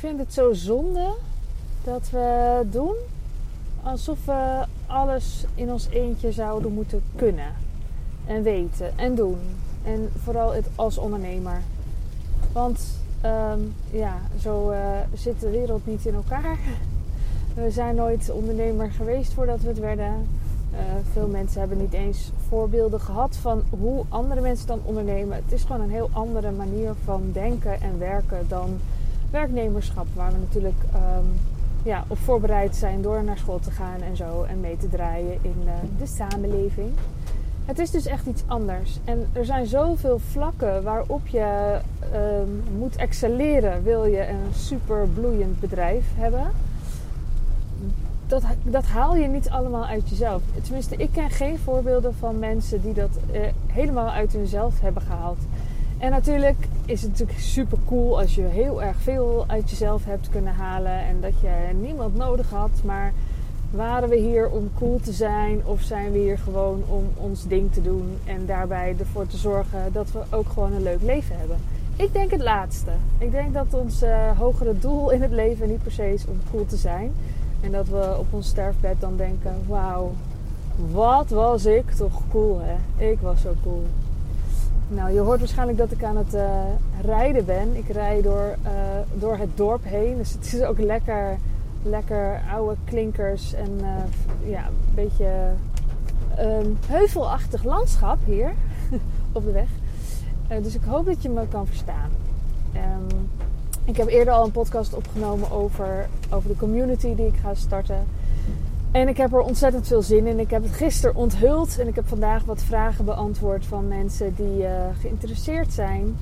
vind het zo zonde dat we doen alsof we alles in ons eentje zouden moeten kunnen. En weten en doen. En vooral het als ondernemer. Want ehm, ja, zo uh, zit de wereld niet in elkaar. We zijn nooit ondernemer geweest voordat we het werden. Uh, veel mensen hebben niet eens voorbeelden gehad van hoe andere mensen dan ondernemen. Het is gewoon een heel andere manier van denken en werken dan werknemerschap, waar we natuurlijk um, ja, op voorbereid zijn door naar school te gaan en zo en mee te draaien in uh, de samenleving. Het is dus echt iets anders. En er zijn zoveel vlakken waarop je um, moet excelleren, wil je een super bloeiend bedrijf hebben dat, dat haal je niet allemaal uit jezelf. Tenminste, ik ken geen voorbeelden van mensen die dat eh, helemaal uit hunzelf hebben gehaald. En natuurlijk is het natuurlijk super cool als je heel erg veel uit jezelf hebt kunnen halen en dat je niemand nodig had. Maar waren we hier om cool te zijn of zijn we hier gewoon om ons ding te doen en daarbij ervoor te zorgen dat we ook gewoon een leuk leven hebben? Ik denk het laatste. Ik denk dat ons uh, hogere doel in het leven niet per se is om cool te zijn. En dat we op ons sterfbed dan denken: wauw, wat was ik toch cool hè? Ik was zo cool. Nou, je hoort waarschijnlijk dat ik aan het uh, rijden ben. Ik rijd door, uh, door het dorp heen. Dus het is ook lekker, lekker oude klinkers en uh, ja, een beetje um, heuvelachtig landschap hier op de weg. dus ik hoop dat je me kan verstaan. Um, ik heb eerder al een podcast opgenomen over, over de community die ik ga starten. En ik heb er ontzettend veel zin in. Ik heb het gisteren onthuld en ik heb vandaag wat vragen beantwoord van mensen die uh, geïnteresseerd zijn.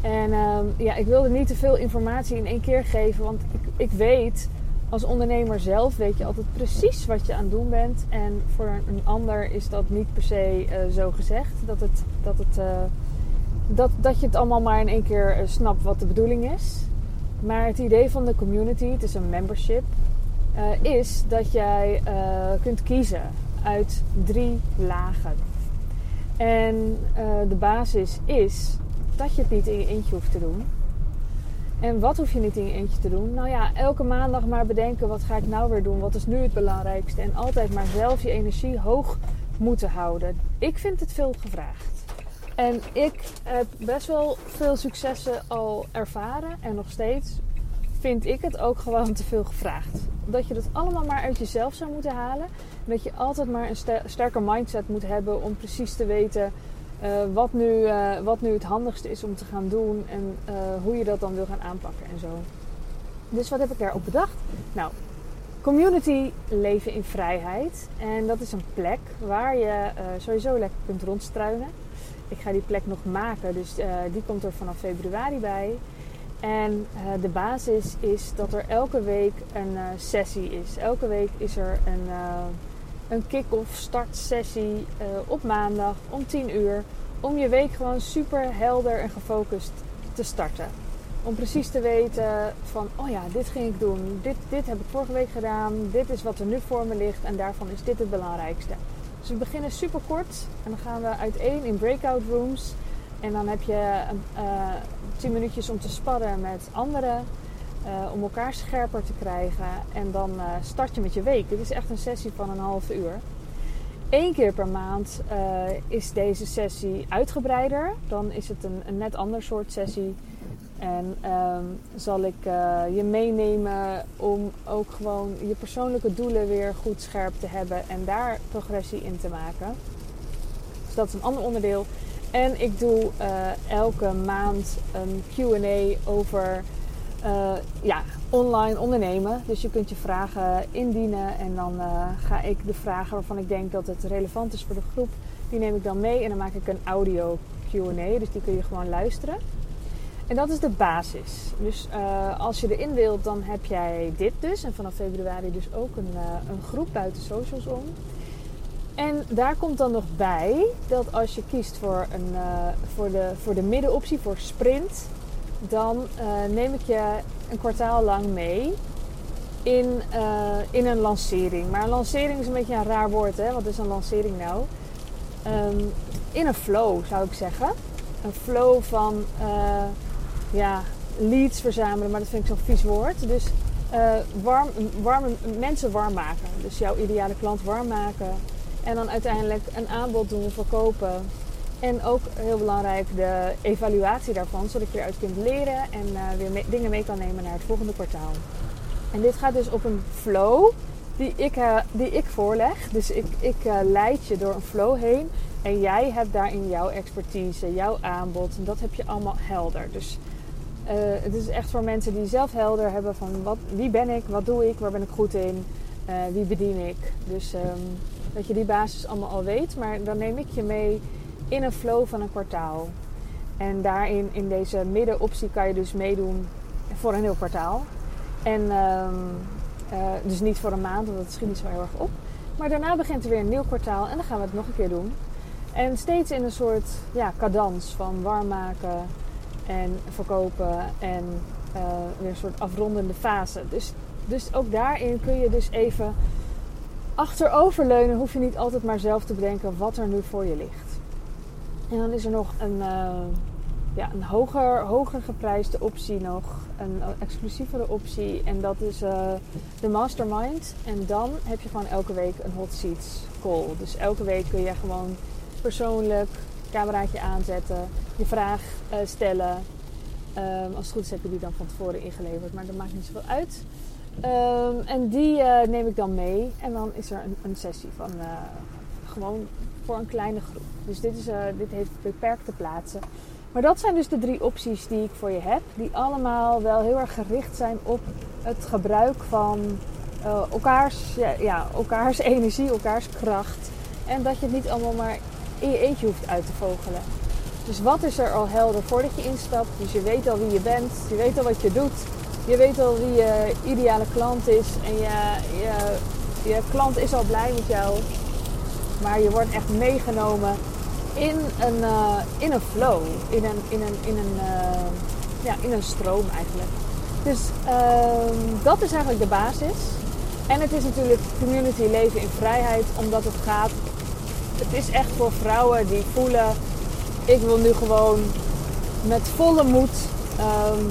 En uh, ja, ik wilde niet te veel informatie in één keer geven, want ik, ik weet als ondernemer zelf weet je altijd precies wat je aan het doen bent. En voor een ander is dat niet per se uh, zo gezegd. Dat, het, dat, het, uh, dat, dat je het allemaal maar in één keer snapt wat de bedoeling is. Maar het idee van de community, het is een membership, uh, is dat jij uh, kunt kiezen uit drie lagen. En uh, de basis is dat je het niet in je eentje hoeft te doen. En wat hoef je niet in je eentje te doen? Nou ja, elke maandag maar bedenken wat ga ik nou weer doen? Wat is nu het belangrijkste? En altijd maar zelf je energie hoog moeten houden. Ik vind het veel gevraagd. En ik heb best wel veel successen al ervaren. En nog steeds vind ik het ook gewoon te veel gevraagd. Dat je dat allemaal maar uit jezelf zou moeten halen. En dat je altijd maar een sterker mindset moet hebben om precies te weten uh, wat, nu, uh, wat nu het handigste is om te gaan doen. En uh, hoe je dat dan wil gaan aanpakken en zo. Dus wat heb ik daarop bedacht? Nou, community leven in vrijheid. En dat is een plek waar je sowieso lekker kunt rondstruinen. Ik ga die plek nog maken, dus die komt er vanaf februari bij. En uh, de basis is dat er elke week een uh, sessie is. Elke week is er een, een kick-off startsessie op maandag om 10 uur. Om je week gewoon super helder en gefocust te starten. Om precies te weten van, oh ja, dit ging ik doen. Dit, dit heb ik vorige week gedaan. Dit is wat er nu voor me ligt. En daarvan is dit het belangrijkste. Dus we beginnen super kort en dan gaan we uiteen in breakout rooms. En dan heb je uh, 10 minuutjes om te sparren met anderen. Uh, om elkaar scherper te krijgen. En dan start je met je week. Dit is echt een sessie van een half uur. Eén keer per maand is deze sessie uitgebreider. Dan is het een, een net ander soort sessie. En um, zal ik je meenemen om ook gewoon je persoonlijke doelen weer goed scherp te hebben en daar progressie in te maken. Dus dat is een ander onderdeel. En ik doe uh, elke maand een QA over uh, ja, online ondernemen. Dus je kunt je vragen indienen en dan ga ik de vragen waarvan ik denk dat het relevant is voor de groep, die neem ik dan mee en dan maak ik een audio QA. Dus die kun je gewoon luisteren. En dat is de basis. Dus als je erin wilt, dan heb jij dit dus. En vanaf februari dus ook een, een groep buiten socials om. En daar komt dan nog bij dat als je kiest voor, een, uh, voor, de, voor de middenoptie, voor sprint, dan neem ik je een kwartaal lang mee in, in een lancering. Maar een lancering is een beetje een raar woord, hè? Wat is een lancering nou? Um, in een flow zou ik zeggen. Een flow van ja, leads verzamelen, maar dat vind ik zo'n vies woord. Dus warm, warme, mensen warm maken. Dus jouw ideale klant warm maken. En dan uiteindelijk een aanbod doen, verkopen. En ook heel belangrijk de evaluatie daarvan, zodat je eruit kunt leren en uh, weer dingen mee kan nemen naar het volgende kwartaal. En dit gaat dus op een flow die ik, uh, die ik voorleg. Dus ik, ik leid je door een flow heen. En jij hebt daarin jouw expertise, jouw aanbod. En dat heb je allemaal helder. Dus het is echt voor mensen die zelf helder hebben van wat, wie ben ik, wat doe ik, waar ben ik goed in, wie bedien ik. Dus um, dat je die basis allemaal al weet. Maar dan neem ik je mee in een flow van een kwartaal. En daarin, in deze middenoptie, kan je dus meedoen voor een heel kwartaal. En um, uh, dus niet voor een maand, want dat schiet niet zo erg op. Maar daarna begint er weer een nieuw kwartaal en dan gaan we het nog een keer doen. En steeds in een soort ja, cadans van warm maken en verkopen en uh, weer een soort afrondende fase. Dus, dus ook daarin kun je dus even achteroverleunen. Hoef je niet altijd maar zelf te bedenken wat er nu voor je ligt. En dan is er nog een, uh, ja, een hoger, hoger geprijsde optie nog. Een exclusievere optie. En dat is uh, de Mastermind. En dan heb je gewoon elke week een hot seats call. Dus elke week kun je gewoon persoonlijk cameraatje aanzetten, je vraag uh, stellen. Um, als het goed is heb je die dan van tevoren ingeleverd, maar dat maakt niet zoveel uit. Um, en die uh, neem ik dan mee en dan is er een, een sessie van uh, gewoon voor een kleine groep. Dus dit, is, dit heeft beperkte plaatsen. Maar dat zijn dus de drie opties die ik voor je heb, die allemaal wel heel erg gericht zijn op het gebruik van elkaars, ja, ja, elkaars energie, elkaars kracht. En dat je het niet allemaal maar in je eentje hoeft uit te vogelen. Dus wat is er al helder voordat je instapt? Dus je weet al wie je bent, je weet al wat je doet, je weet al wie je ideale klant is en je, je, je klant is al blij met jou. Maar je wordt echt meegenomen in een, uh, in een flow, in een, in een, in een, uh, ja, in een stroom eigenlijk. Dus uh, dat is eigenlijk de basis. En het is natuurlijk community leven in vrijheid, omdat het gaat het is echt voor vrouwen die voelen, ik wil nu gewoon met volle moed um,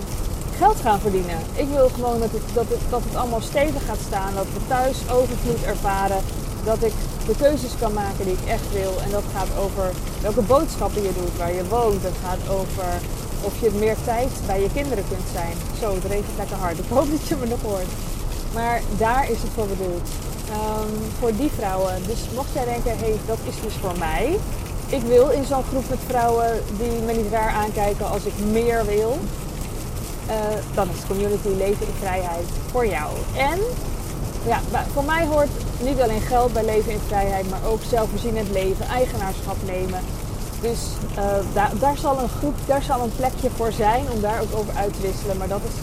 geld gaan verdienen. Ik wil gewoon dat het, dat, het, dat het allemaal stevig gaat staan, dat we thuis overvloed ervaren, dat ik de keuzes kan maken die ik echt wil. En dat gaat over welke boodschappen je doet, waar je woont. Het gaat over of je meer tijd bij je kinderen kunt zijn. Zo, het regent lekker hard. Ik hoop dat je me nog hoort. Maar daar is het voor bedoeld. Um, voor die vrouwen. Dus mocht jij denken, hé, hey, dat is dus voor mij. Ik wil in zo'n groep met vrouwen die me niet raar aankijken als ik meer wil. Uh, dan is community leven in vrijheid voor jou. En ja, voor mij hoort niet alleen geld bij leven in vrijheid, maar ook zelfvoorzienend leven, eigenaarschap nemen. Dus uh, daar, daar zal een groep, daar zal een plekje voor zijn om daar ook over uit te wisselen. Maar dat is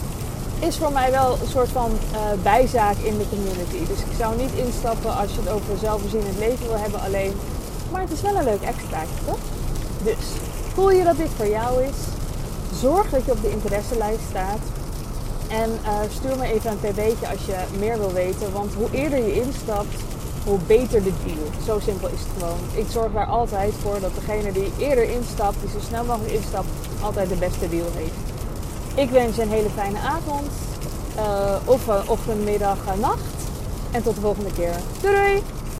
is voor mij wel een soort van uh, bijzaak in de community. Dus ik zou niet instappen als je het over zelfvoorzienend leven wil hebben alleen. Maar het is wel een leuk extraatje, toch? Dus, voel je dat dit voor jou is? Zorg dat je op de interesselijst staat. En uh, stuur me even een pb'tje als je meer wil weten. Want hoe eerder je instapt, hoe beter de deal. Zo simpel is het gewoon. Ik zorg daar altijd voor dat degene die eerder instapt, die zo snel mogelijk instapt, altijd de beste deal heeft. Ik wens je een hele fijne avond. Uh, of, uh, ochtend, middag, uh, nacht. En tot de volgende keer. Doei doei!